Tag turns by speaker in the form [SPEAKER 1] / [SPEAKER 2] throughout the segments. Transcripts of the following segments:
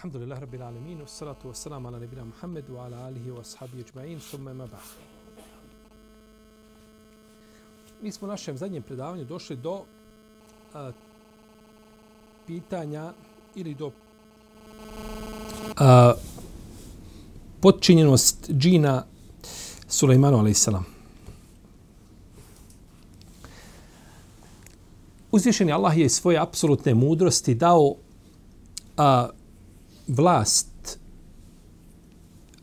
[SPEAKER 1] Alhamdulillah, Rabbil Alamin, salatu wassalamu ala nebina Muhammedu, ala alihi wa sahabi ujma'in, summa ima ba'a. Mi smo u našem zadnjem predavanju došli do a, pitanja ili do a, podčinjenost džina Sulejmanu, a.s. Uzvišeni Allah je svoje apsolutne mudrosti dao a, vlast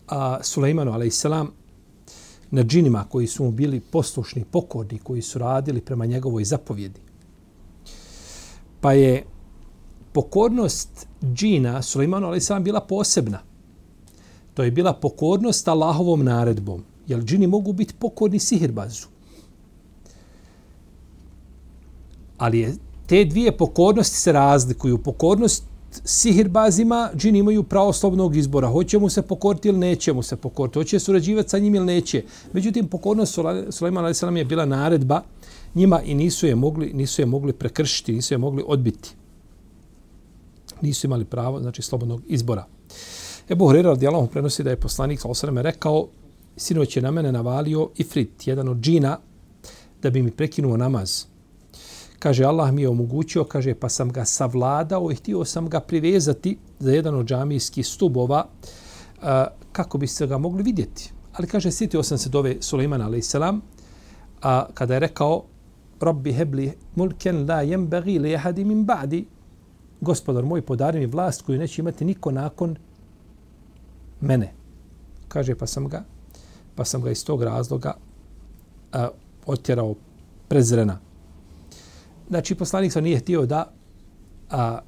[SPEAKER 1] a, Sulejmanu a.s. na džinima koji su mu bili poslušni, pokorni, koji su radili prema njegovoj zapovjedi. Pa je pokornost džina Sulejmanu a.s. bila posebna. To je bila pokornost Allahovom naredbom. Jer džini mogu biti pokorni sihirbazu. Ali je, te dvije pokornosti se razlikuju. Pokornost sihirbazima džini imaju pravo slobodnog izbora. Hoće mu se pokoriti ili neće mu se pokoriti. Hoće surađivati sa njim ili neće. Međutim, pokornost Sulejman a.s. je bila naredba njima i nisu je mogli, nisu je mogli prekršiti, nisu je mogli odbiti. Nisu imali pravo, znači, slobodnog izbora. Ebu Hurera radijallahu prenosi da je poslanik sa rekao sinoć je na mene navalio Ifrit, jedan od džina, da bi mi prekinuo namaz. Kaže, Allah mi je omogućio, kaže, pa sam ga savladao i htio sam ga privezati za jedan od džamijskih stubova a, kako bi se ga mogli vidjeti. Ali kaže, sjetio sam se dove Suleimana a.s. A kada je rekao, Rabbi hebli mulken la jembegi li jehadi min ba'di, gospodar moj, podari mi vlast koju neće imati niko nakon mene. Kaže, pa sam ga, pa sam ga iz tog razloga a, otjerao prezrena. Znači, poslanik sa nije htio da a,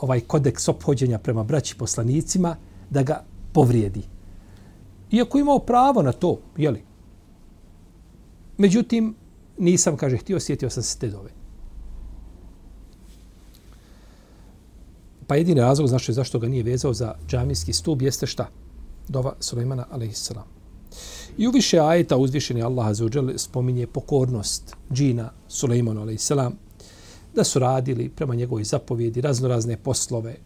[SPEAKER 1] ovaj kodeks ophođenja prema braći poslanicima da ga povrijedi. Iako imao pravo na to, jeli? Međutim, nisam, kaže, htio, sjetio sam se te dove. Pa jedini razlog znači zašto ga nije vezao za džamijski stub jeste šta? Dova Sulejmana, alaihissalam. I u više ajeta uzvišeni Allah azuđel spominje pokornost džina Sulejmanu, alaihissalam, da su radili prema njegovoj zapovjedi raznorazne poslove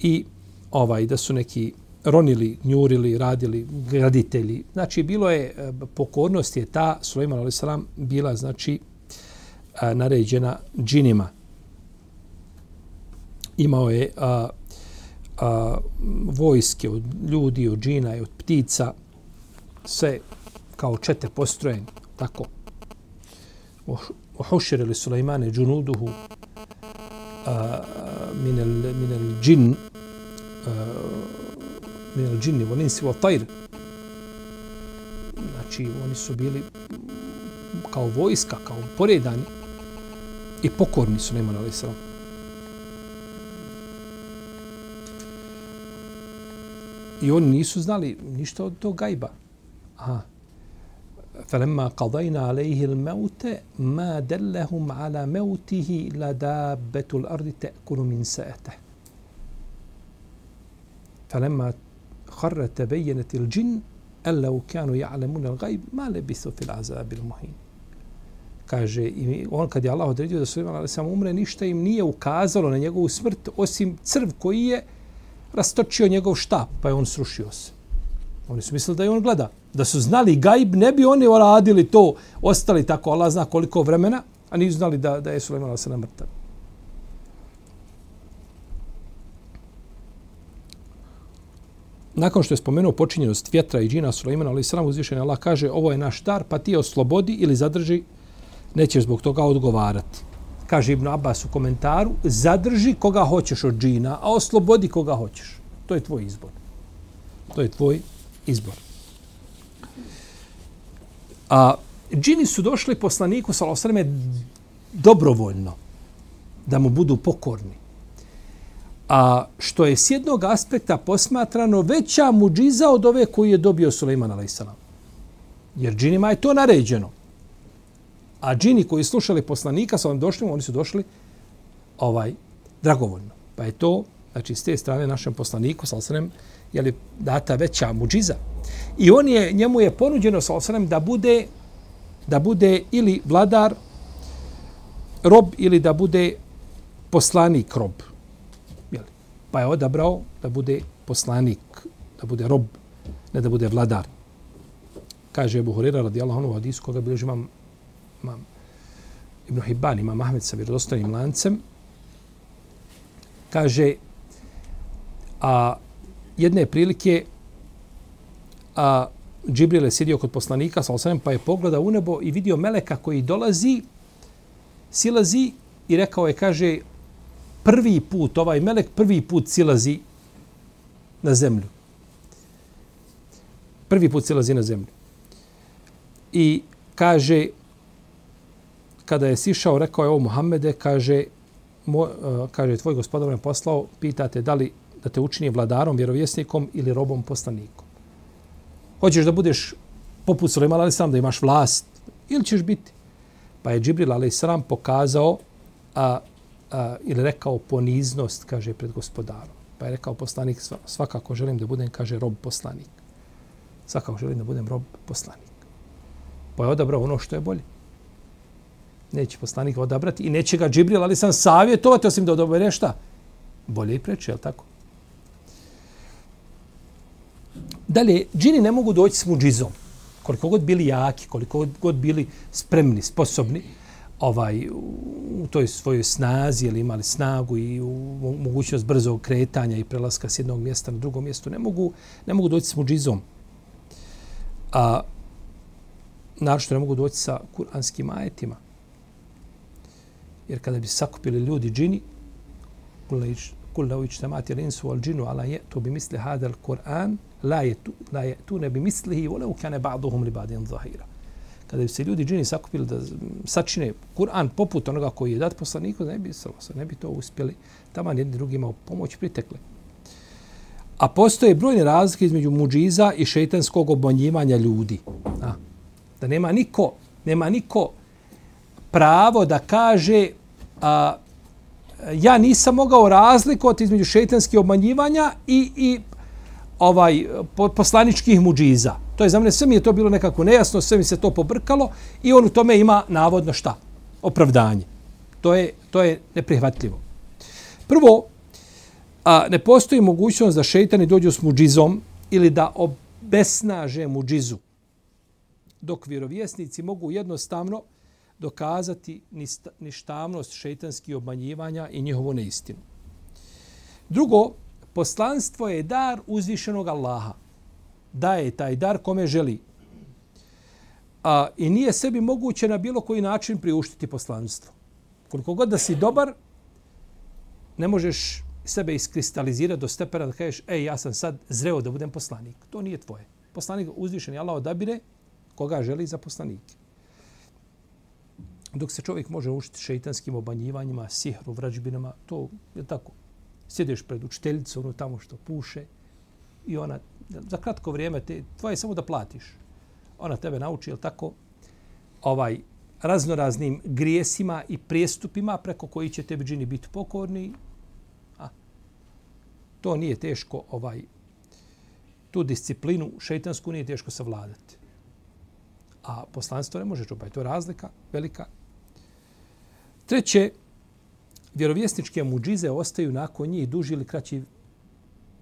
[SPEAKER 1] i ovaj da su neki ronili, njurili, radili graditelji. Znači, bilo je, e, pokornost je ta, Suleiman a.s. bila, znači, e, naređena džinima. Imao je a, a, vojske od ljudi, od džina i od ptica, sve kao čete postrojen, tako, وحشر لسليمان جنوده من من الجن من الجن والانس والطير znači oni su bili kao vojska, kao poredani i pokorni su Neman a.s. I oni nisu znali ništa od tog gajba. Aha. فلما قضينا عليه الموت ما دلهم على موته إلا دابة الأرض تأكل من سأته فلما خر تبينت الجن أن لو كانوا يعلمون الغيب ما لبثوا في العذاب المهين kaže i on kad je Allah odredio da Sulejman alejhi selam umre ništa im nije ukazalo na njegovu smrt osim crv koji je rastočio njegov štap pa je on srušio se oni su mislili da je on gleda da su znali gajb, ne bi oni radili to, ostali tako, Allah zna koliko vremena, a nisu znali da, da je Suleiman a.s. mrtav. Nakon što je spomenuo počinjenost vjetra i džina Suleimana, ali sram uzvišen Allah kaže, ovo je naš dar, pa ti oslobodi ili zadrži, nećeš zbog toga odgovarati. Kaže Ibn Abbas u komentaru, zadrži koga hoćeš od džina, a oslobodi koga hoćeš. To je tvoj izbor. To je tvoj izbor. A džini su došli poslaniku sallallahu dobrovoljno da mu budu pokorni. a što je s jednog aspekta posmatrano veća muđiza od ove koju je dobio Suleiman a.s. Jer džinima je to naređeno. A džini koji slušali poslanika sa ovim došlim, oni su došli ovaj dragovoljno. Pa je to, znači, s te strane našem poslaniku, sa osrem, je li data veća muđiza. I on je, njemu je ponuđeno, sa osanem da bude, da bude ili vladar, rob, ili da bude poslanik rob. Jeli? Pa je odabrao da bude poslanik, da bude rob, ne da bude vladar. Kaže Ebu Hurira radijallahu anhu hadis koga bilježi imam, imam Ibn Hibban, imam Ahmed sa vjerodostojnim lancem. Kaže, a jedne prilike a Džibril je sjedio kod poslanika, sa osanem, pa je pogledao u nebo i vidio meleka koji dolazi, silazi i rekao je, kaže, prvi put, ovaj melek prvi put silazi na zemlju. Prvi put silazi na zemlju. I kaže, kada je sišao, rekao je ovo Muhammede, kaže, mo, kaže, tvoj gospodar me poslao, pitate da li da te učini vladarom, vjerovjesnikom ili robom poslanikom. Hoćeš da budeš poput Sulejman ali da imaš vlast ili ćeš biti? Pa je Džibril ali pokazao a, a, ili rekao poniznost, kaže, pred gospodarom. Pa je rekao poslanik, svakako želim da budem, kaže, rob poslanik. Svakako želim da budem rob poslanik. Pa je odabrao ono što je bolje. Neće poslanik odabrati i neće ga Džibril, ali sam savjetovati, osim da odobere šta? Bolje i preče, je tako? Dalje, džini ne mogu doći s muđizom. Koliko god bili jaki, koliko god bili spremni, sposobni, ovaj u toj svojoj snazi ili imali snagu i u mogućnost brzog kretanja i prelaska s jednog mjesta na drugo mjesto ne mogu ne mogu doći s muđizom a naravno ne mogu doći sa kuranskim ajetima jer kada bi sakupili ljudi džini kul la ijtama'at al-insu wal jinnu ala ya'tu bi misli hadal Kur'an, la yatu la ne bi mislihi wa ukane ba'duhum li ba'din zahira kada bi se ljudi džini sakupili da sačine Kur'an poput onoga koji je dat poslaniku, ne bi, se, ne bi to uspjeli tamo jedni drugima u pomoć pritekle. A postoje brojne razlike između muđiza i šeitanskog obmanjivanja ljudi. A, da nema niko, nema niko pravo da kaže a, ja nisam mogao razlikovati između šeitanskih obmanjivanja i, i ovaj eh, poslaničkih muđiza. To je za mene sve mi je to bilo nekako nejasno, sve mi se to pobrkalo i on u tome ima navodno šta? Opravdanje. To je, to je neprihvatljivo. Prvo, a, ne postoji mogućnost da šeitani dođu s muđizom ili da obesnaže muđizu. Dok vjerovjesnici mogu jednostavno dokazati ništavnost šeitanskih obmanjivanja i njihovu neistinu. Drugo, poslanstvo je dar uzvišenog Allaha. Daje taj dar kome želi. A, I nije sebi moguće na bilo koji način priuštiti poslanstvo. Koliko god da si dobar, ne možeš sebe iskristalizirati do stepena da kažeš, ej, ja sam sad zreo da budem poslanik. To nije tvoje. Poslanik uzvišen je Allah odabire koga želi za poslanike. Dok se čovjek može učiti šeitanskim obanjivanjima, sihru, vrađbinama, to je tako sjediš pred učiteljicu, ono tamo što puše i ona za kratko vrijeme te, tvoje samo da platiš. Ona tebe nauči, je tako, ovaj, raznoraznim grijesima i prijestupima preko koji će tebi džini biti pokorni. A, to nije teško, ovaj, tu disciplinu šeitansku nije teško savladati. A poslanstvo ne može čupati. To je razlika velika. Treće, vjerovjesničke muđize ostaju nakon njih duži ili kraći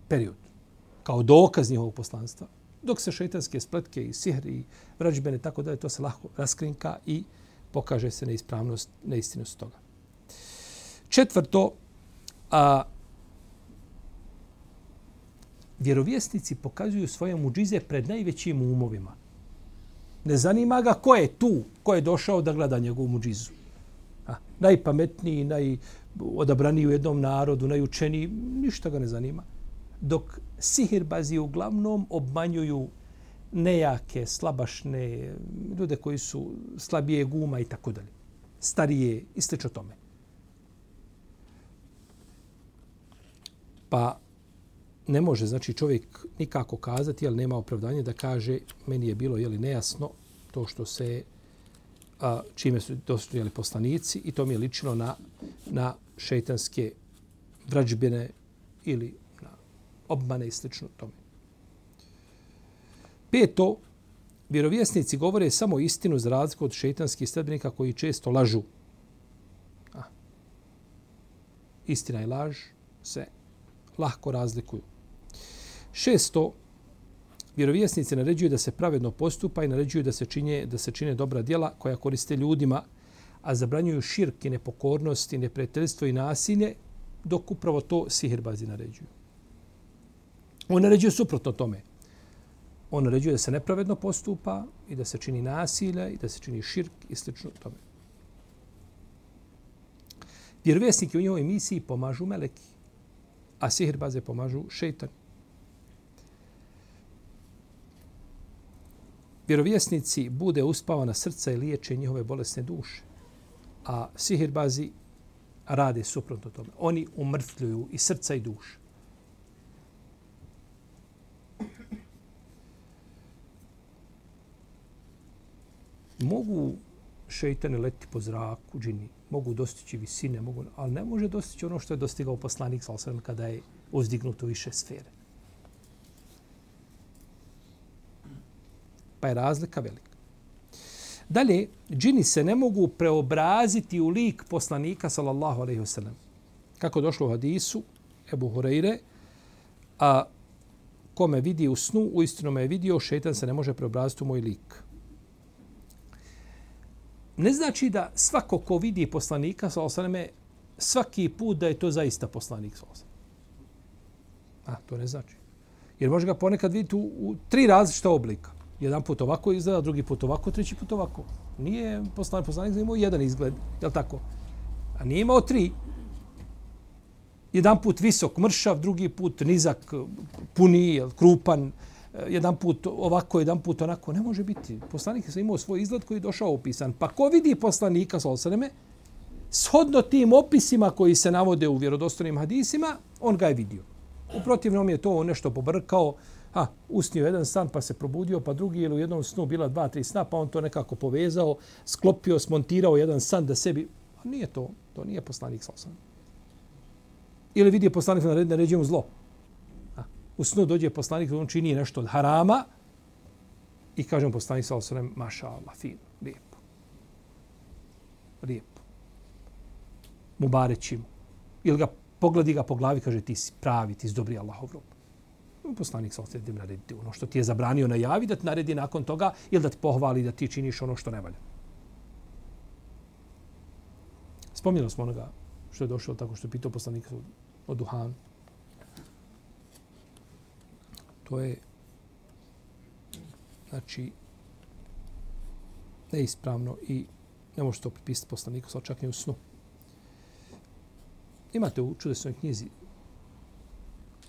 [SPEAKER 1] period. Kao dokaz njihovog poslanstva. Dok se šeitanske spletke i sihr i vrađbene, tako da je to se lahko raskrinka i pokaže se neispravnost, neistinost toga. Četvrto, a, vjerovjesnici pokazuju svoje muđize pred najvećim umovima. Ne zanima ga ko je tu, ko je došao da gleda njegovu muđizu. A, najpametniji, naj, odabraniji u jednom narodu, najučeniji, ništa ga ne zanima. Dok sihirbazi uglavnom obmanjuju nejake, slabašne, ljude koji su slabije guma i tako dalje. Starije i slično tome. Pa ne može znači čovjek nikako kazati, ali nema opravdanje da kaže meni je bilo je li nejasno to što se a, čime su dostojali poslanici i to mi je ličilo na, na šeitanske vrađbine ili na obmane i slično tome. Peto, vjerovjesnici govore samo istinu za razliku od šeitanskih sredbenika koji često lažu. A, istina i laž se lahko razlikuju. Šesto, vjerovjesnici naređuju da se pravedno postupa i naređuju da se čine, da se čine dobra djela koja koriste ljudima, a zabranjuju širk i nepokornost i neprijateljstvo i nasilje, dok upravo to sihirbazi naređuju. On naređuje suprotno tome. On naređuje da se nepravedno postupa i da se čini nasilje i da se čini širk i slično tome. Vjerovjesnike u njihovoj misiji pomažu meleki, a sihirbaze pomažu šeitani. Vjerovjesnici bude uspava na srca i liječe njihove bolesne duše. A sihirbazi rade suprotno tome. Oni umrtvljuju i srca i duše. Mogu šeitane leti po zraku, džini, mogu dostići visine, mogu, ali ne može dostići ono što je dostigao poslanik Salsan kada je uzdignuto više sfere. Pa je razlika velika. Dalje, džini se ne mogu preobraziti u lik poslanika, sallallahu alaihi wasallam. Kako došlo u hadisu, Ebu Hureyre, a ko me vidi u snu, u istinu me je vidio, šetan se ne može preobraziti u moj lik. Ne znači da svako ko vidi poslanika, sallallahu alaihi wasallam, svaki put da je to zaista poslanik, sallallahu alaihi. A, to ne znači. Jer može ga ponekad vidjeti u, u tri različita oblika jedan put ovako izgleda, drugi put ovako, treći put ovako. Nije poslanik, poslanik imao jedan izgled, je li tako? A nije imao tri. Jedan put visok, mršav, drugi put nizak, puni, krupan, jedan put ovako, jedan put onako. Ne može biti. Poslanik je imao svoj izgled koji je došao opisan. Pa ko vidi poslanika sa osaneme, shodno tim opisima koji se navode u vjerodostojnim hadisima, on ga je vidio. U protivnom je to nešto pobrkao, ha, usnio jedan san pa se probudio, pa drugi ili u jednom snu bila dva, tri sna, pa on to nekako povezao, sklopio, smontirao jedan san da sebi... A nije to, to nije poslanik sa osam. Ili vidi poslanik na naređuje mu zlo. Ha, u snu dođe poslanik on čini nešto od harama i kaže mu poslanik sa osam, maša Allah, fino, lijepo. Lijepo. Mubareći mu. Ili ga pogledi ga po glavi, kaže ti si pravi, ti si dobri Allahov rob poslanik sa osjetim narediti ono što ti je zabranio najavi, da ti naredi nakon toga ili da ti pohvali da ti činiš ono što ne valja. Spomnjeli smo onoga što je došlo tako što je pitao poslanik o duhanu. To je znači neispravno i ne možete to pripisati poslaniku, sa čak u snu. Imate u čudesnoj knjizi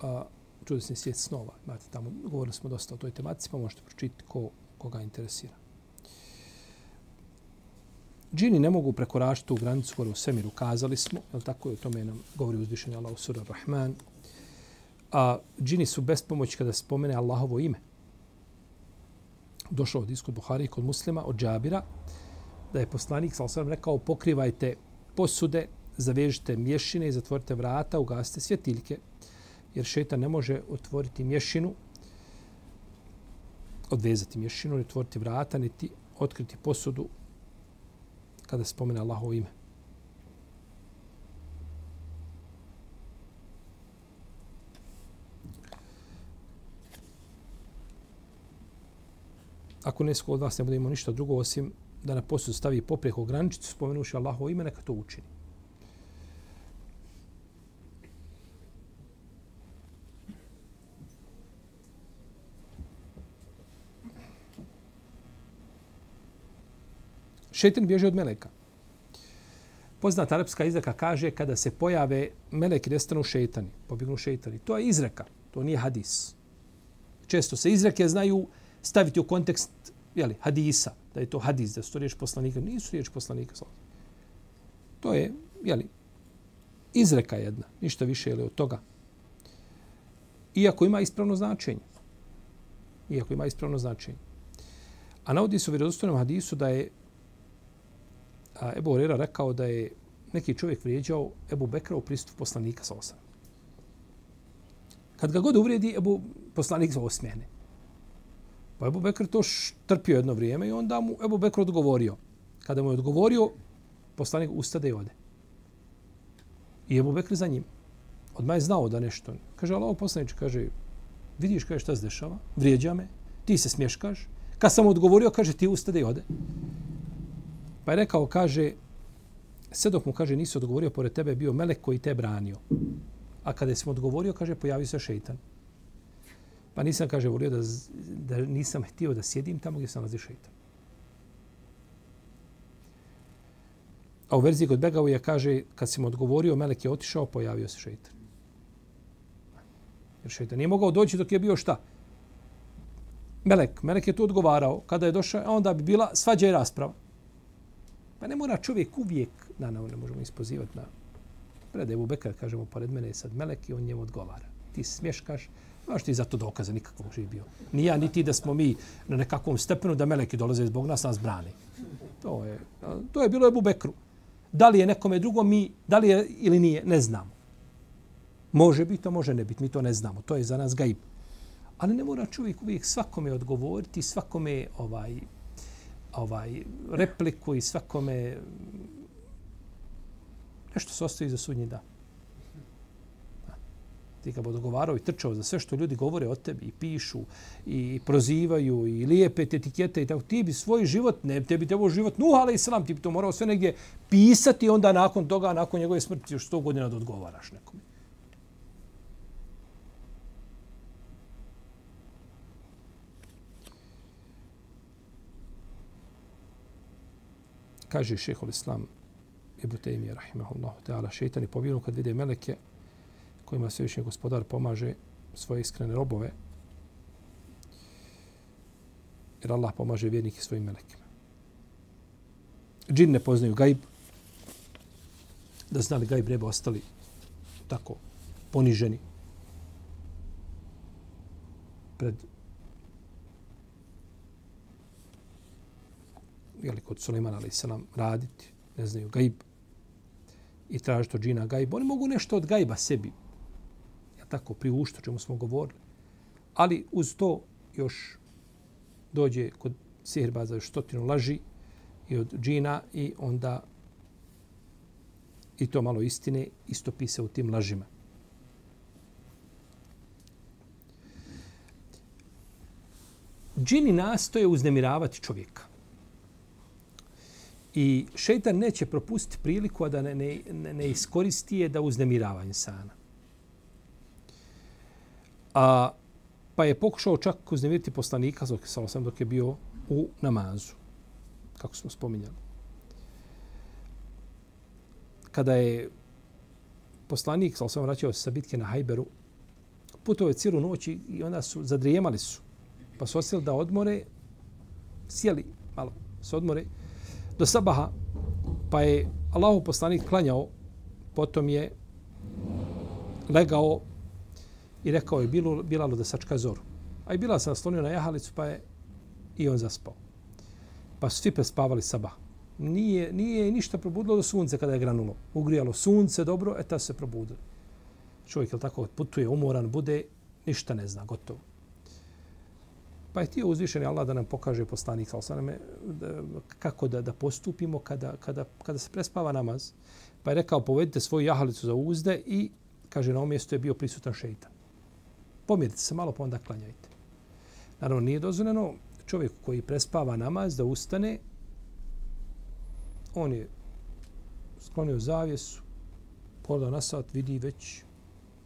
[SPEAKER 1] a, čudesni svijet snova. Imate tamo, govorili smo dosta o toj tematici, pa možete pročitati ko, koga interesira. Džini ne mogu prekoračiti tu granicu koju u svemiru kazali smo, je tako je o tome nam govori uzvišenje Allah u sura Rahman. A džini su bespomoć kada spomene Allahovo ime. Došao od iskod Buhari kod muslima, od Džabira, da je poslanik, sal sam rekao, pokrivajte posude, zavežite mješine i zatvorite vrata, ugasite svjetiljke, jer šetan ne može otvoriti mješinu, odvezati mješinu, ni otvoriti vrata, niti otkriti posudu kada spomene Allahovo ime. Ako nesko od vas ne bude imao ništa drugo osim da na posudu stavi popreko graničicu, spomenuši Allahovo ime, neka to učini. Šetan bježi od meleka. Poznata arapska izreka kaže kada se pojave meleki nestanu šetani, pobjegnu šetani. To je izreka, to nije hadis. Često se izreke znaju staviti u kontekst jeli, hadisa, da je to hadis, da su to riječ poslanika. Nisu riječ poslanika. To je jeli, izreka jedna, ništa više jeli, od toga. Iako ima ispravno značenje. Iako ima ispravno značenje. A navodi se u vjerodostojnom hadisu da je a, Ebu Horera rekao da je neki čovjek vrijeđao Ebu Bekra u pristupu poslanika sa osam. Kad ga god uvrijedi, Ebu poslanik za osmijene. Pa Ebu Bekr to trpio jedno vrijeme i onda mu Ebu Bekr odgovorio. Kada mu je odgovorio, poslanik ustade i ode. I Ebu Bekr za njim. Odmah je znao da nešto. Kaže, Allah poslanič, kaže, vidiš kaže šta se dešava, vrijeđa me, ti se smješkaš. Kad sam odgovorio, kaže, ti ustade i ode. Pa je rekao, kaže, sve dok mu kaže, nisi odgovorio, pored tebe je bio melek koji te branio. A kada je odgovorio, kaže, pojavio se šeitan. Pa nisam, kaže, volio da, da nisam htio da sjedim tamo gdje se nalazi šeitan. A u verziji kod Begavija je kaže, kad si mu odgovorio, Melek je otišao, pojavio se šeitan. Jer šeitan nije mogao doći dok je bio šta? Melek. Melek je tu odgovarao. Kada je došao, onda bi bila svađa i rasprava. Pa ne mora čovjek uvijek, na, na, ne možemo ispozivati na pred Ebu Bekar, kažemo, pored mene je sad Melek i on njemu odgovara. Ti smješkaš, Znaš ti za to dokaza nikakvog živi bio. Ni ja, niti da smo mi na nekakvom stepenu da meleki dolaze zbog nas, nas brani. To je, to je bilo Ebu Bekru. Da li je nekome drugo mi, da li je ili nije, ne znamo. Može biti, to može ne biti, mi to ne znamo. To je za nas gaib. Ali ne mora čovjek uvijek svakome odgovoriti, svakome ovaj, ovaj repliku i svakome nešto se ostaje za sudnji dan ti ga budu govarao i trčao za sve što ljudi govore o tebi i pišu i prozivaju i lijepe te etikete i tako, ti bi svoj život, ne, tebi trebao život Nuh, ali islam, ti bi to morao sve negdje pisati onda nakon toga, nakon njegove smrti, još sto godina da odgovaraš nekome. Kaže šehol islam Ibn Taymi, rahimahullahu ta'ala, šeitani pobjenu kad vide meleke, kojima svevišnji gospodar pomaže svoje iskrene robove. Jer Allah pomaže vjernike svojim melekima. Džin ne poznaju gajb. Da znali gajb ne bi ostali tako poniženi pred jeli, kod Suleimana ali se nam raditi, ne znaju gajb i tražiti od džina gajb. Oni mogu nešto od gajba sebi ja tako priušto, čemu smo govorili. Ali uz to još dođe kod sihirbaza još stotinu laži i od džina i onda i to malo istine istopi se u tim lažima. Džini nastoje uznemiravati čovjeka. I šeitan neće propustiti priliku da ne, ne, ne iskoristi je da uznemirava insana. A, pa je pokušao čak uznemiriti poslanika dok, sam dok je bio u namazu, kako smo spominjali. Kada je poslanik, sam vraćao se sa bitke na Hajberu, putovao je cijelu noć i onda su, zadrijemali su. Pa su osjeli da odmore, sjeli malo, se odmore, do sabaha, pa je Allahu poslanik klanjao, potom je legao i rekao je bilo, Bilalu da sačka zoru. A i Bilal se naslonio na jahalicu pa je i on zaspao. Pa su svi prespavali sabah. Nije, nije ništa probudilo do sunce kada je granulo. Ugrijalo sunce dobro, eta se probudili. Čovjek je tako putuje umoran, bude, ništa ne zna, gotovo. Pa je htio uzvišeni Allah da nam pokaže poslanik Salsaname kako da, da postupimo kada, kada, kada se prespava namaz. Pa je rekao povedite svoju jahalicu za uzde i kaže na ovom mjestu je bio prisutan šeitan pomirite se malo pa onda klanjajte. Naravno, nije dozvoljeno čovjek koji prespava namaz da ustane, on je sklonio zavjesu, pogledao na sat, vidi već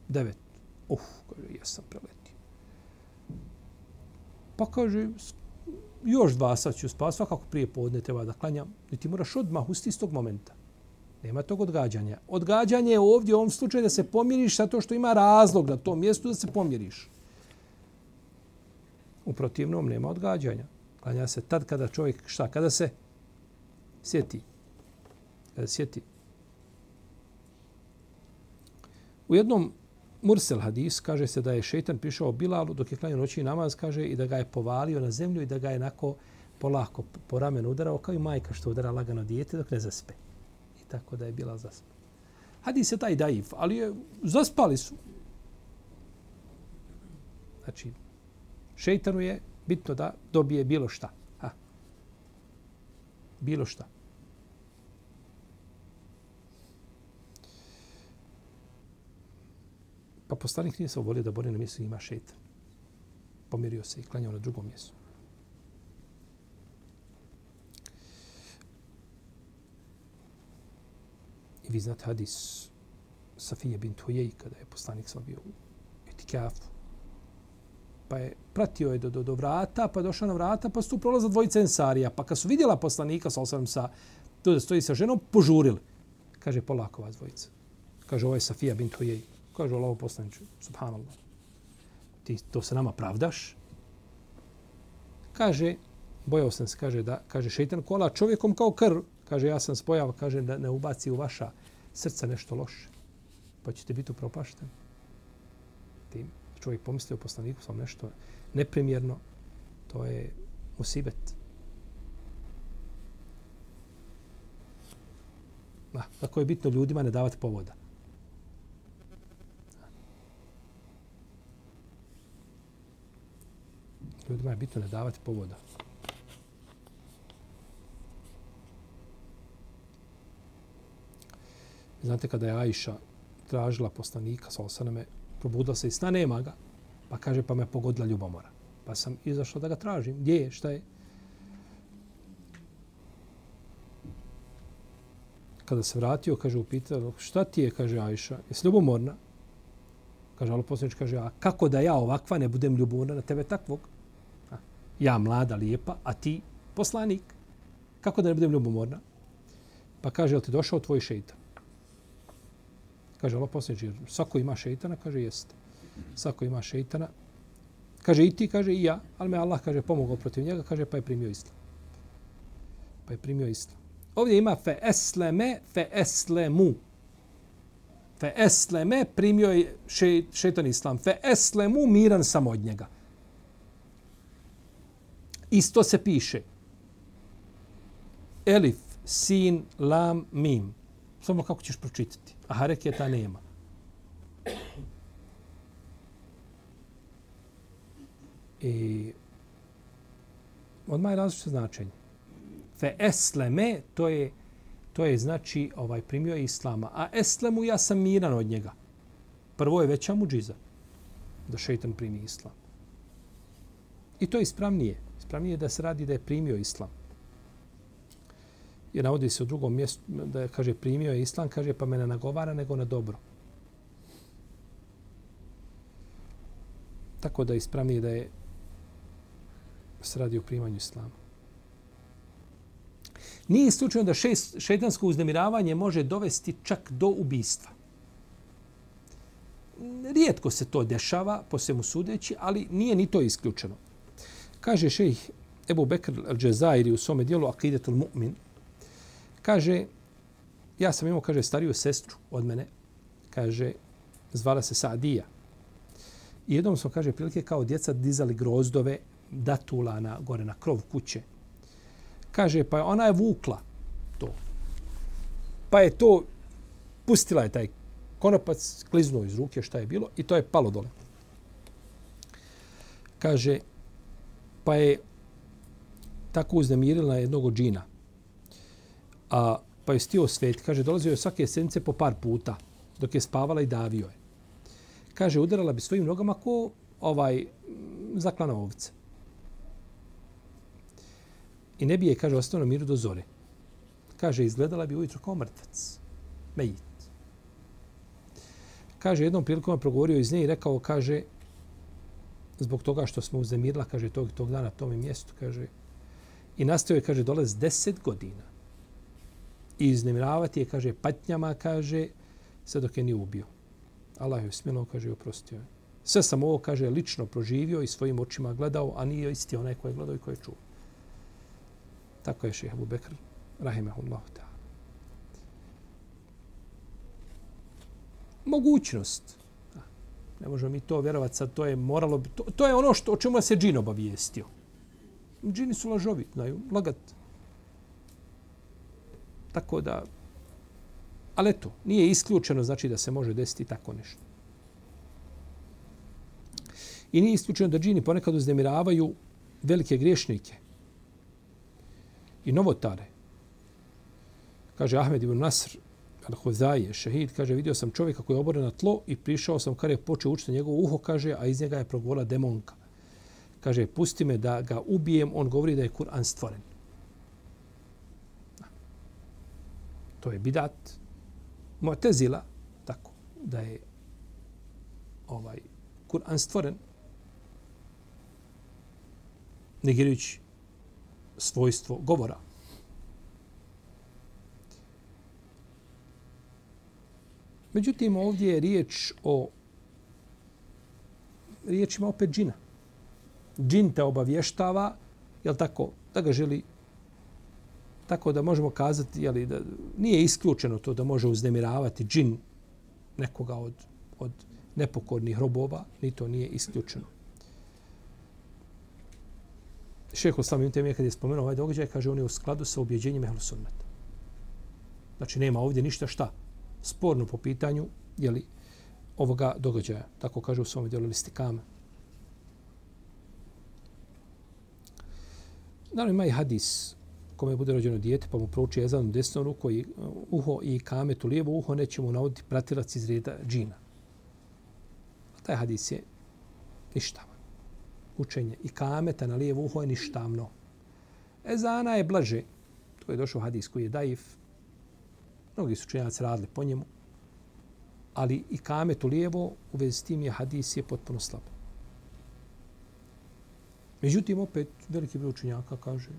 [SPEAKER 1] devet. Uf, kaže, ja sam preletio. Pa kaže, još dva sat ću spavati, svakako prije podne treba da klanjam. I ti moraš odmah usti iz tog momenta. Nema tog odgađanja. Odgađanje je ovdje u ovom slučaju da se pomiriš sa to što ima razlog na tom mjestu da se pomiriš. U protivnom nema odgađanja. Klanja se tad kada čovjek, šta, kada se sjeti. Kada sjeti. U jednom Mursel hadis, kaže se da je šeitan prišao Bilalu dok je klanio noći namaz, kaže, i da ga je povalio na zemlju i da ga je nako polako po ramenu udarao, kao i majka što udara lagano dijete dok ne zaspe. I tako da je Bilal zaspao. Hadis je taj daif, ali je, zaspali su. Znači, šeitanu je bitno da dobije bilo šta. Ha. Bilo šta. Pa poslanik nije se uvolio da bori na mjestu ima šeitan. Pomirio se i klanjao na drugom mjestu. I vi znate hadis Safije bin Tujej kada je poslanik sam bio u etikafu. Pa je pratio je do, do, do vrata, pa je došao na vrata, pa su tu prolaza dvojica ensarija. Pa kad su vidjela poslanika sa osam sa, tu da stoji sa ženom, požurili. Kaže, polako vas dvojica. Kaže, ovo je Safija bin Tujej. Kaže, ovo poslanič, subhanallah. Ti to se nama pravdaš? Kaže, bojao sam se, kaže, da, kaže, šeitan kola čovjekom kao krv. Kaže, ja sam spojao, kaže, da ne ubaci u vaša srca nešto loše. Pa ćete biti upropašteni. Tim čovjek pomisli o poslaniku sam nešto neprimjerno, to je musibet. Da, tako je bitno ljudima ne davati povoda. Ljudima je bitno ne davati povoda. Znate kada je Ajša tražila poslanika sa osaname, probudila se i sna, nema ga. Pa kaže, pa me pogodila ljubomora. Pa sam izašao da ga tražim. Gdje je? Šta je? Kada se vratio, kaže, upitao, šta ti je, kaže Ajša, jesi ljubomorna? Kaže, ali poslanič kaže, a kako da ja ovakva ne budem ljubomorna na tebe takvog? Ja mlada, lijepa, a ti poslanik. Kako da ne budem ljubomorna? Pa kaže, jel ti došao tvoj šeitan? Kaže Allah posljednji, svako ima šeitana, kaže jeste. Svako ima šeitana. Kaže i ti, kaže i ja, ali me Allah kaže pomogao protiv njega, kaže pa je primio islam. Pa je primio islam. Ovdje ima fe esleme, fe eslemu. Fe esleme primio je šeitan islam. Fe eslemu miran sam od njega. Isto se piše. Elif, sin, lam, mim. Samo kako ćeš pročitati a hareketa nema. I odmah je različite značenje. Fe esleme, to je, to je znači ovaj primio je islama. A eslemu ja sam miran od njega. Prvo je veća muđiza da šeitan primi islam. I to je ispravnije. Ispravnije da se radi da je primio islam jer navodi se u drugom mjestu da je, kaže primio je islam, kaže pa me ne nagovara nego na dobro. Tako da ispravnije da je se radi o primanju islama. Nije slučajno da šest, šetansko uznemiravanje može dovesti čak do ubistva. Rijetko se to dešava, po svemu sudeći, ali nije ni to isključeno. Kaže šejh Ebu Bekr al-Džezairi u svome dijelu Akidetul Mu'min, Kaže, ja sam imao, kaže, stariju sestru od mene. Kaže, zvala se Saadija. I jednom smo, kaže, prilike kao djeca dizali grozdove datula na, gore na krov kuće. Kaže, pa ona je vukla to. Pa je to, pustila je taj konopac, kliznuo iz ruke šta je bilo i to je palo dole. Kaže, pa je tako uznemirila jednog džina a, pa je stio svet. Kaže, dolazio je svake sence po par puta, dok je spavala i davio je. Kaže, udarala bi svojim nogama ko ovaj zaklana ovce. I ne bi je, kaže, ostalo miru do zore. Kaže, izgledala bi ujutro kao mrtvac. Mejit. Kaže, jednom prilikom je progovorio iz nje i rekao, kaže, zbog toga što smo uzemirila, kaže, tog, tog dana tome mjestu, kaže, i nastao je, kaže, dolaz deset godina i iznemiravati je, kaže, patnjama, kaže, sve dok je nije ubio. Allah je smjelo, kaže, oprostio je. Sve sam ovo, kaže, lično proživio i svojim očima gledao, a nije isti onaj koji je gledao i koji je čuo. Tako je šeha Bekr, rahimahullahu ta'ala. Mogućnost. Ne možemo mi to vjerovati sad, to je moralo to, to je ono što, o čemu se džin obavijestio. Džini su lažovi, znaju, lagat. Tako da, ali eto, nije isključeno znači da se može desiti tako nešto. I nije isključeno da džini ponekad uznemiravaju velike griješnike i novotare. Kaže Ahmed ibn Nasr, Al-Huzaje, šehid, kaže, vidio sam čovjeka koji je oboren na tlo i prišao sam kada je počeo učiti njegovo uho, kaže, a iz njega je progovorila demonka. Kaže, pusti me da ga ubijem, on govori da je Kur'an stvoren. To je bidat. Mu'tezila, tako, da je ovaj Kur'an stvoren, negirajući svojstvo govora. Međutim, ovdje je riječ o riječima opet džina. Džin te obavještava, jel tako, da ga želi tako da možemo kazati, jeli, da nije isključeno to da može uznemiravati džin nekoga od, od nepokornih robova, ni to nije isključeno. Šeho Slavim Temije kad je spomenuo ovaj događaj, kaže on je u skladu sa objeđenjem Ehlu Sunnata. Znači nema ovdje ništa šta sporno po pitanju jeli, ovoga događaja. Tako kaže u svom dijelu listikama. Naravno ima i hadis kome bude rođeno dijete pa mu prouči ezan u desnu ruku i uh, uho i kamet u lijevo uho neće mu navoditi pratilac iz reda džina. A taj hadis je ništavan. Učenje i kameta na lijevo uho je ništavno. Ezana je blaže. To je došao hadis koji je daif, Mnogi su činjaci radili po njemu. Ali i kamet u lijevo u vezi s tim je hadis je potpuno slab. Međutim, opet veliki broj učenjaka kaže,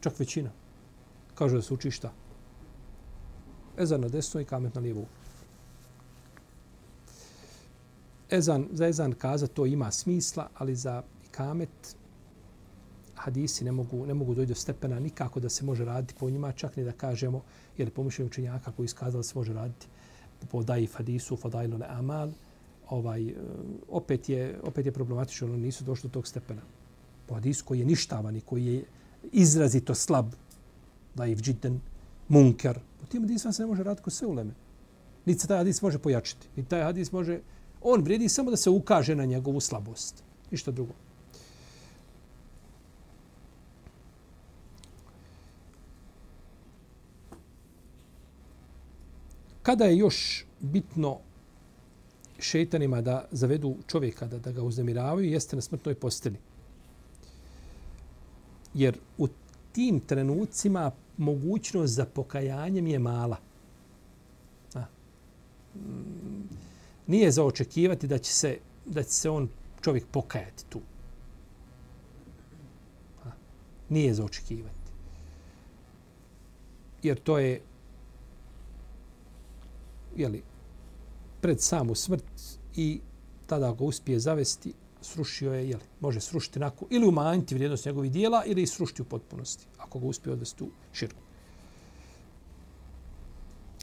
[SPEAKER 1] čak većina, kaže da se uči šta? Ezan na desno i kamet na lijevo. Ezan, za ezan kaza to ima smisla, ali za kamet hadisi ne mogu, ne mogu doći do stepena nikako da se može raditi po njima, čak ni da kažemo, jer pomišljaju učenjaka koji iskazali da se može raditi po daif hadisu, fadailu ne amal, ovaj, e, opet, je, opet je problematično, oni nisu došli do tog stepena. Po hadisu koji je ništavan i koji je izrazito slab, daif džiden, munker, po tim hadisima se ne može raditi ko sve uleme. Niti se taj hadis može pojačiti. Niti taj hadis može... On vredi samo da se ukaže na njegovu slabost. Ništa drugo. Kada je još bitno šeitanima da zavedu čovjeka, da, da ga uznemiravaju, jeste na smrtnoj posteli. Jer u tim trenucima mogućnost za pokajanjem je mala. A. Mm, nije za očekivati da će se, da će se on čovjek pokajati tu. A. Nije za očekivati. Jer to je jeli, pred samu smrt i tada ga uspije zavesti, srušio je, jeli, može srušiti nakon, ili umanjiti vrijednost njegovih dijela, ili srušiti u potpunosti, ako ga uspije odvesti u širku.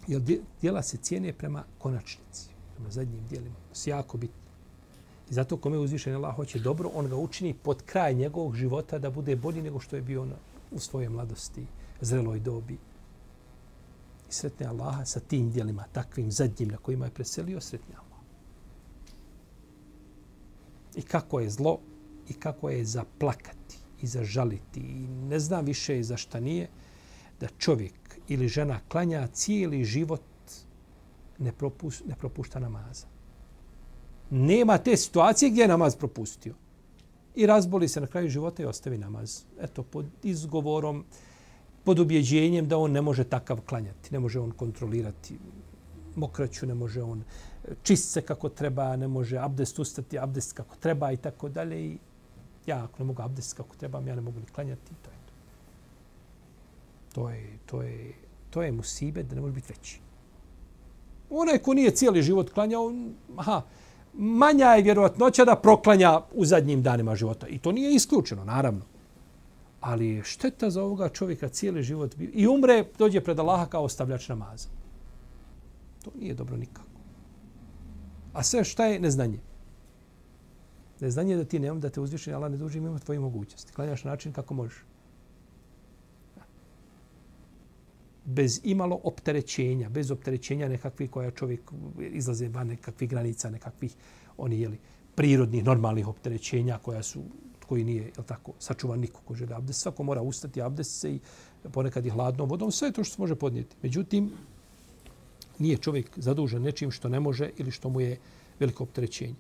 [SPEAKER 1] Jer dijela se cijene prema konačnici, prema zadnjim dijelima. To je jako bitno. I zato kome uzvišen Allah hoće dobro, on ga učini pod kraj njegovog života da bude bolji nego što je bio on u svojoj mladosti, zreloj dobi, sretne Allaha sa tim dijelima, takvim zadnjim na kojima je preselio, sretne Allah. I kako je zlo i kako je zaplakati i zažaliti i ne znam više za šta nije da čovjek ili žena klanja cijeli život ne, propus, ne propušta namaza. Nema te situacije gdje je namaz propustio. I razboli se na kraju života i ostavi namaz. Eto, pod izgovorom, pod ubjeđenjem da on ne može takav klanjati, ne može on kontrolirati mokraću, ne može on čist se kako treba, ne može abdest ustati, abdest kako treba i tako dalje. I ja ako ne mogu abdest kako treba, ja ne mogu ni klanjati. To je to. To je, to je, to je musibe da ne može biti veći. Onaj ko nije cijeli život klanjao, aha, manja je vjerovatnoća da proklanja u zadnjim danima života. I to nije isključeno, naravno. Ali je šteta za ovoga čovjeka cijeli život bio. I umre, dođe pred Allaha kao ostavljač namaza. To nije dobro nikako. A sve šta je neznanje? Neznanje je da ti nemam, da te uzvišeni Allah ne duži mimo tvoje mogućnosti. Klanjaš na način kako možeš. Bez imalo opterećenja, bez opterećenja nekakvih koja čovjek izlaze van nekakvih granica, nekakvih oni jeli, prirodnih, normalnih opterećenja koja su koji nije, je tako, sačuvan niko ko želi abdest. Svako mora ustati abdest se i ponekad i hladnom vodom. Sve to što se može podnijeti. Međutim, nije čovjek zadužen nečim što ne može ili što mu je veliko opterećenje.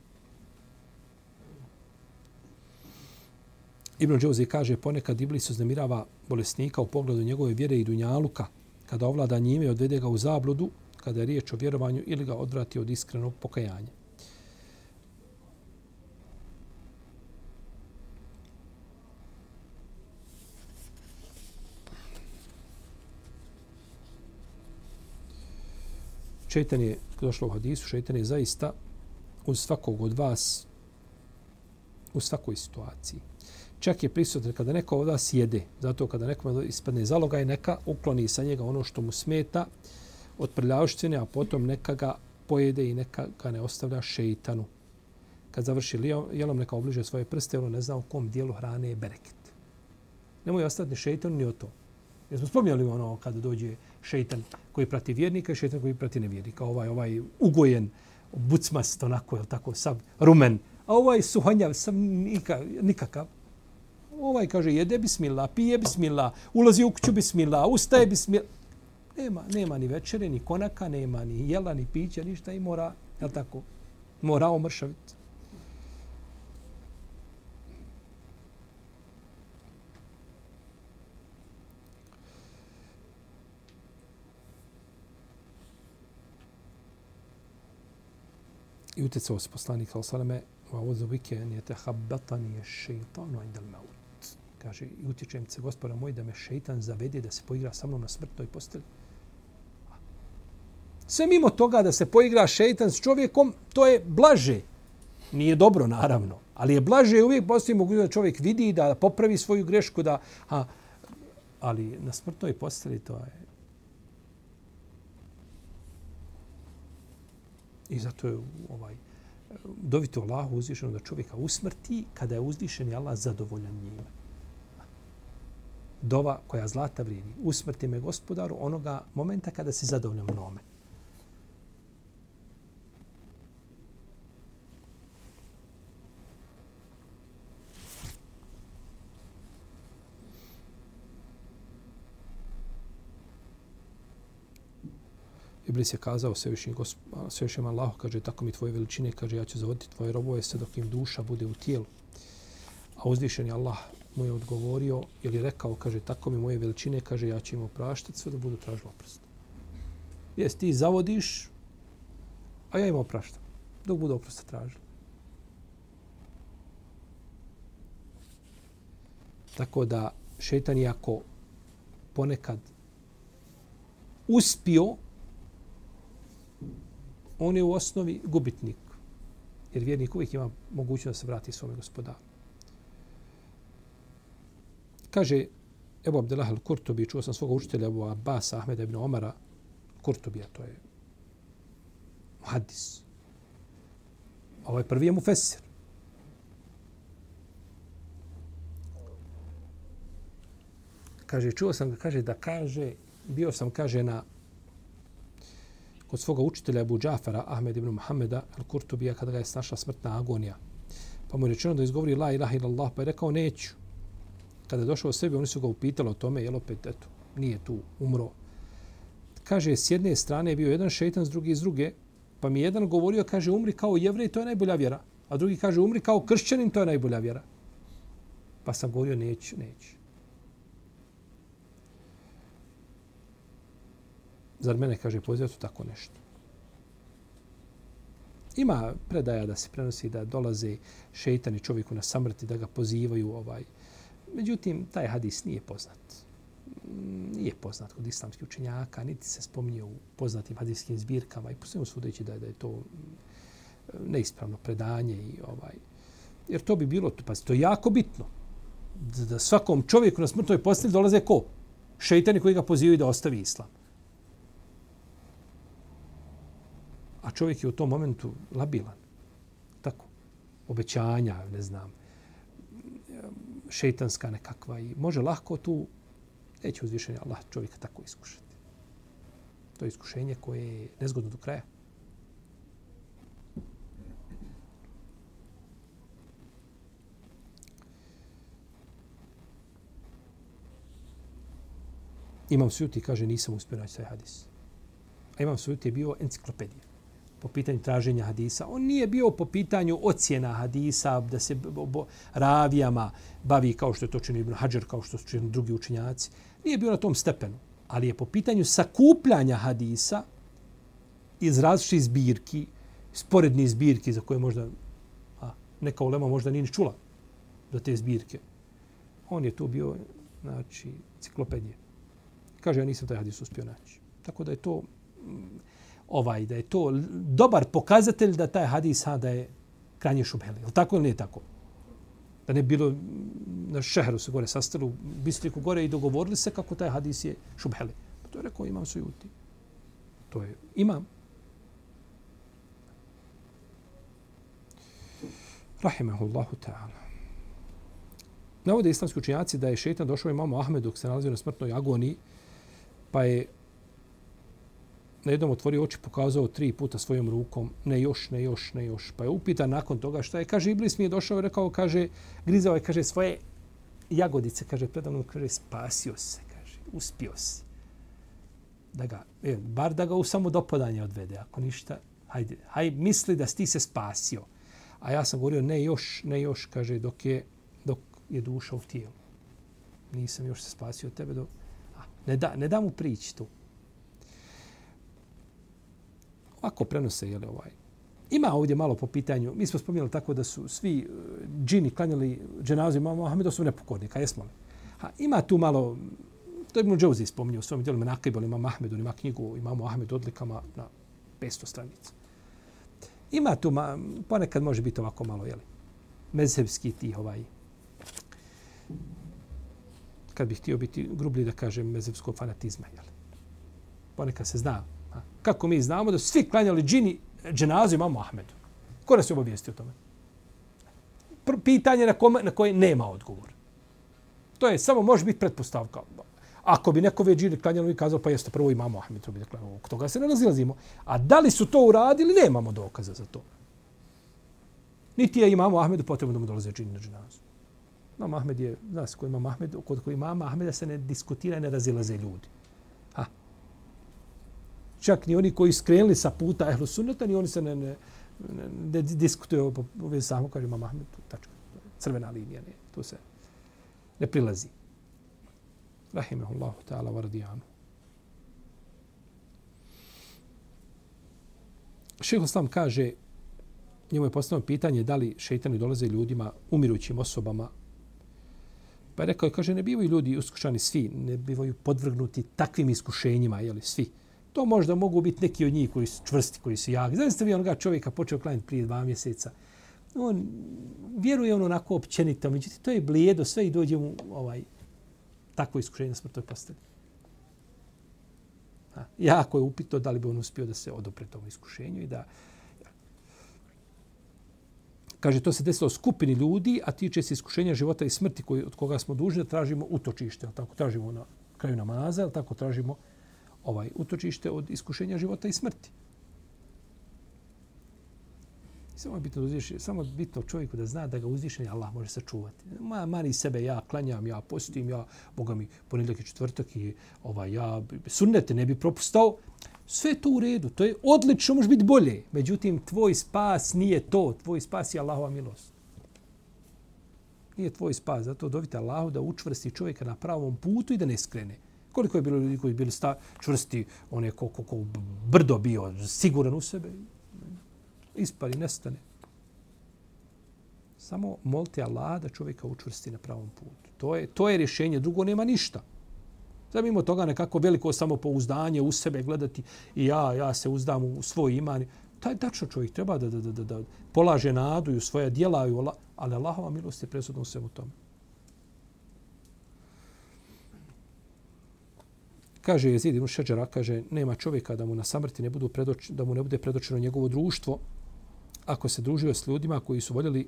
[SPEAKER 1] Ibn Džouzi kaže ponekad Iblis uznemirava bolesnika u pogledu njegove vjere i dunjaluka kada ovlada njime i odvede ga u zabludu kada je riječ o vjerovanju ili ga odvrati od iskrenog pokajanja. Šeitan je, došlo u hadisu, šeitan je zaista uz svakog od vas u svakoj situaciji. Čak je prisutan kada neko od vas jede, zato kada nekome ispadne zaloga i neka ukloni sa njega ono što mu smeta od prljavštine, a potom neka ga pojede i neka ga ne ostavlja šeitanu. Kad završi jelom, neka obliže svoje prste, ono ne zna u kom dijelu hrane je bereket. Nemoj ostati ni šeitan ni o to. Jer smo spomnjali ono kada dođe šeitan koji prati vjernika i šeitan koji prati nevjernika. Ovaj, ovaj ugojen, bucmast, onako, je tako, sav rumen. A ovaj suhanjav, sam nika, nikakav. Ovaj kaže, jede bismillah, pije bismillah, ulazi u kuću bismillah, ustaje bismillah. Nema, nema ni večere, ni konaka, nema ni jela, ni pića, ništa i mora, jel tako, mora omršaviti. I utjecao se poslanik sa osaleme wa uzu bike en jete habbatani je šeitanu indel maut. Kaže, i utječem se gospoda moj da me šeitan zavede da se poigra sa mnom na smrtnoj postelji. Sve mimo toga da se poigra šeitan s čovjekom, to je blaže. Nije dobro, naravno. Ali je blaže uvijek postoji mogućnost da čovjek vidi da popravi svoju grešku. Da, a, ali na smrtnoj postelji to je I zato je ovaj dovito Allahu uzvišeno da čovjeka usmrti kada je uzvišen i Allah zadovoljan njime. Dova koja zlata vrijedi. Usmrti me gospodaru onoga momenta kada si zadovoljan mnome. Iblis je kazao svevišnjim, svevišnjim Allahu, kaže, tako mi tvoje veličine, kaže, ja ću zavoditi tvoje robove sve dok im duša bude u tijelu. A uzvišeni Allah mu je odgovorio, ili rekao, kaže, tako mi moje veličine, kaže, ja ću im opraštati sve da budu tražili oprost. Jes, ti zavodiš, a ja im opraštam, dok budu oprosta tražili. Tako da šetan je ako ponekad uspio on je u osnovi gubitnik. Jer vjernik uvijek ima mogućnost da se vrati svome gospodaru. Kaže Ebu Abdelah al-Kurtobi, čuo sam svog učitelja Ebu Abbas Ahmeda ibn Omara, Kurtobi, a to je muhaddis. A ovaj prvi je mu fesir. Kaže, čuo sam ga, kaže, da kaže, bio sam, kaže, na od svoga učitelja Abu Džafara, Ahmed ibn Muhammeda, al-Kurtubija, kada ga je snašla smrtna agonija. Pa mu je rečeno da izgovori la ilaha illallah, pa je rekao neću. Kada je došao u sebi, oni su ga upitali o tome, jel opet, eto, nije tu, umro. Kaže, s jedne strane je bio jedan šeitan, s druge iz druge, pa mi jedan govorio, kaže, umri kao jevrej, to je najbolja vjera. A drugi kaže, umri kao kršćanin, to je najbolja vjera. Pa sam govorio, neću, neću. Zar mene, kaže, pozivati tako nešto? Ima predaja da se prenosi da dolaze šeitani čovjeku na samrti, da ga pozivaju. ovaj. Međutim, taj hadis nije poznat. Nije poznat kod islamskih učenjaka, niti se spominje u poznatim hadiskim zbirkama i posljedno sudeći da je, da je to mm, neispravno predanje. I ovaj. Jer to bi bilo, pa to je jako bitno. Da svakom čovjeku na smrtnoj postelji dolaze ko? Šeitani koji ga pozivaju da ostavi islam. Čovjek je u tom momentu labilan. Tako. obećanja, ne znam, šeitanska nekakva i može lahko tu, neće uzvišenje Allah čovjeka tako iskušati. To je iskušenje koje je nezgodno do kraja. Imam Sujuti kaže nisam uspio naći taj hadis. A Imam Sujuti je bio enciklopedija po pitanju traženja hadisa. On nije bio po pitanju ocjena hadisa, da se bo, ravijama bavi kao što je to čini Ibn Hajar, kao što su čini drugi učinjaci. Nije bio na tom stepenu. Ali je po pitanju sakupljanja hadisa iz različitih zbirki, sporednih zbirki za koje možda a, neka ulema možda nije čula do te zbirke. On je tu bio, znači, ciklopedije. Kaže, ja nisam taj hadis uspio naći. Tako da je to mm, ovaj da je to dobar pokazatelj da taj hadis ha da je kranje šubhele. Je tako ili nije tako? Da ne bilo na šehru se gore sastali u Bistriku gore i dogovorili se kako taj hadis je šubhele. Pa to je rekao imam sujuti. To je imam. Rahimahullahu ta'ala. Navode islamski učinjaci da je šetan došao imamu Ahmedu dok se nalazio na smrtnoj agoniji, pa je jednom otvorio oči, pokazao tri puta svojom rukom, ne još, ne još, ne još. Pa je upitan nakon toga šta je. Kaže, Iblis mi je došao i rekao, kaže, grizao je, kaže, svoje jagodice, kaže, predavno, kaže, spasio se, kaže, uspio si. Da ga, je, bar da ga u samo dopadanje odvede, ako ništa, hajde, haj, misli da ti se spasio. A ja sam govorio, ne još, ne još, kaže, dok je, dok je duša u tijelu. Nisam još se spasio od tebe, dok, a, ne, da, ne da mu prići tu. Ako prenose, je li ovaj. Ima ovdje malo po pitanju, mi smo spominjali tako da su svi e, džini klanjali dženazu imama Mohameda, su nepokornika, jesmo li? Ha, ima tu malo, to je Ibn Džauzi spominjao u svom dijelu Menakib, ima Mahmedu, ima knjigu, imamo Ahmed odlikama na 500 stranica. Ima tu, ma, ponekad može biti ovako malo, jeli, mezhebski tih ovaj, kad bih htio biti grublji da kažem mezhebskog fanatizma, jeli. Ponekad se zna kako mi znamo da svi klanjali džini dženazu imamo Ahmedu. Ko nas je obavijestio o tome? Pitanje na, kome, na koje nema odgovor. To je samo može biti pretpostavka. Ako bi neko već džini klanjalo i kazao pa jeste prvo imamo Ahmedu, bi dakle, od toga se ne razilazimo. A da li su to uradili, nemamo dokaza za to. Niti je imamo Ahmedu potrebno da mu dolaze džini na dženazu. Imam Ahmed je, znaš, ko ima Ahmed, kod koji ima Ahmeda se ne diskutira i ne razilaze ljudi čak ni oni koji skrenuli sa puta ehlu sunneta, ni oni se ne, ne, ne, ne diskutuju u vezi samo, kaže imam Ahmed, tačka, crvena linija, ne, tu se ne prilazi. Rahimehullahu ta'ala wa radijanu. Šeho Slam kaže, njemu je postavljeno pitanje da li šeitani dolaze ljudima, umirućim osobama. Pa je rekao, kaže, ne bivaju ljudi uskušani svi, ne bivaju podvrgnuti takvim iskušenjima, jeli, svi. To možda mogu biti neki od njih koji su čvrsti, koji su jaki. Znači ste vi onoga čovjeka počeo klanjati prije dva mjeseca. On vjeruje ono onako općenito, međutim to je blijedo, sve i dođe mu ovaj, takvo iskušenje na smrtoj posteli. Ha, jako je upito da li bi on uspio da se odopre tom iskušenju i da... Kaže, to se desilo skupini ljudi, a tiče se iskušenja života i smrti koji, od koga smo dužni da tražimo utočište. Tako tražimo na kraju namaza, tako tražimo ovaj utočište od iskušenja života i smrti. Samo bitno uzviši, samo bitno čovjeku da zna da ga uzvišenje Allah može sačuvati. Ma mari sebe ja klanjam, ja postim, ja Boga mi ponedjeljak i četvrtak i ovaj ja sunnete ne bi propustao. Sve to u redu, to je odlično, može biti bolje. Međutim, tvoj spas nije to, tvoj spas je Allahova milost. Nije tvoj spas, zato dovite Allahu da učvrsti čovjeka na pravom putu i da ne skrene. Koliko je bilo ljudi koji bili sta, čvrsti, on je ko, ko, ko brdo bio, siguran u sebe. Ispali, nestane. Samo molite Allah da čovjeka učvrsti na pravom putu. To je, to je rješenje, drugo nema ništa. Sada mimo toga nekako veliko samopouzdanje u sebe gledati i ja, ja se uzdam u svoj iman. Taj tačno čovjek treba da, da, da, da, da polaže nadu i u svoja djela, ali Allahova milost je presudna u svemu tome. Kaže Jezid ibn Šeđara, kaže, nema čovjeka da mu na samrti ne, budu predoč, da mu ne bude predočeno njegovo društvo, ako se družio s ljudima koji su voljeli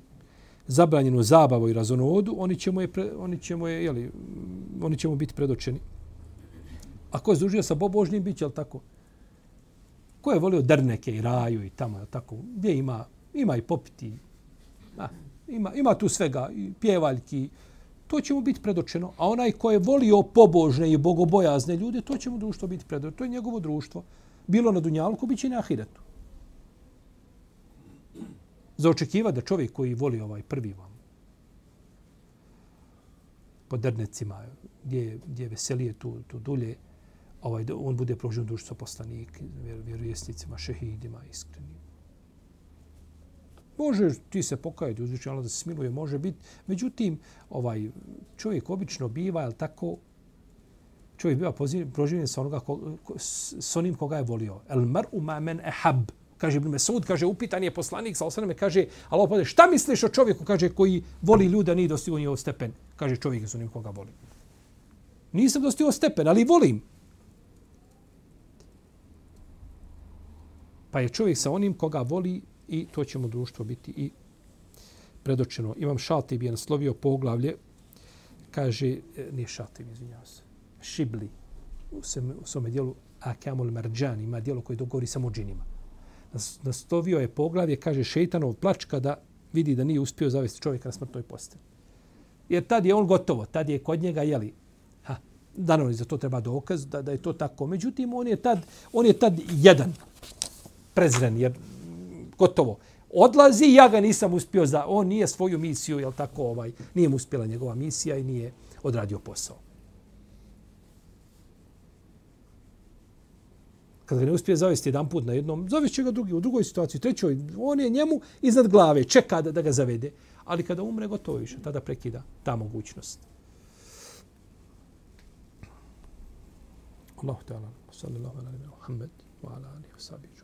[SPEAKER 1] zabranjenu zabavu i razonodu, oni će mu, je, pre, oni će mu, je, jeli, oni će mu biti predočeni. Ako je družio sa bobožnim, bit će, tako? Ko je volio drneke i raju i tamo, jel tako? Gdje ima, ima i popiti, a, ima, ima tu svega, i pjevaljki, to će mu biti predočeno. A onaj ko je volio pobožne i bogobojazne ljude, to će mu društvo biti predočeno. To je njegovo društvo. Bilo na Dunjalku, bit će na Ahiretu. Za očekiva da čovjek koji voli ovaj prvi vam po drnecima, gdje, gdje je veselije tu, tu dulje, ovaj, on bude prožen društvo poslanik, vjer, vjerovjesnicima, šehidima, iskrenim. Može ti se pokajati, uzvići Allah da se smiluje, može biti. Međutim, ovaj čovjek obično biva, je tako, čovjek biva proživljen sa, onoga ko, s onim koga je volio. El mar u men ehab. Kaže Ibn Mesud, kaže, upitan je poslanik, sa osaname, kaže, Allah pade, šta misliš o čovjeku, kaže, koji voli ljuda, nije dostigo njegov stepen. Kaže čovjek je s onim koga voli. Nisam dostigo stepen, ali volim. Pa je čovjek sa onim koga voli i to će mu društvo biti i predočeno. Imam Šatib je naslovio poglavlje, kaže, e, nije izvinjavam se, Šibli, u, sem, u svome dijelu Akamul Marđan, ima dijelo koje dogori samo džinima. Naslovio je poglavlje, kaže, šeitanov plač kada vidi da nije uspio zavesti čovjeka na smrtnoj posteli. Jer tad je on gotovo, tad je kod njega, jeli, ha, danovi za to treba dokaz, da, da je to tako. Međutim, on je tad, on je tad jedan prezren, jer gotovo. Odlazi, ja ga nisam uspio za, on nije svoju misiju, jel tako, ovaj, nije mu uspjela njegova misija i nije odradio posao. Kad ga ne uspije zavesti jedan put na jednom, zavešće ga drugi, u drugoj situaciji, trećoj, on je njemu iznad glave, čeka da, da ga zavede. Ali kada umre, gotovo više, tada prekida ta mogućnost. Allahu ta'ala, sallallahu alaihi wa sallam, wa ala alihi wa sallam.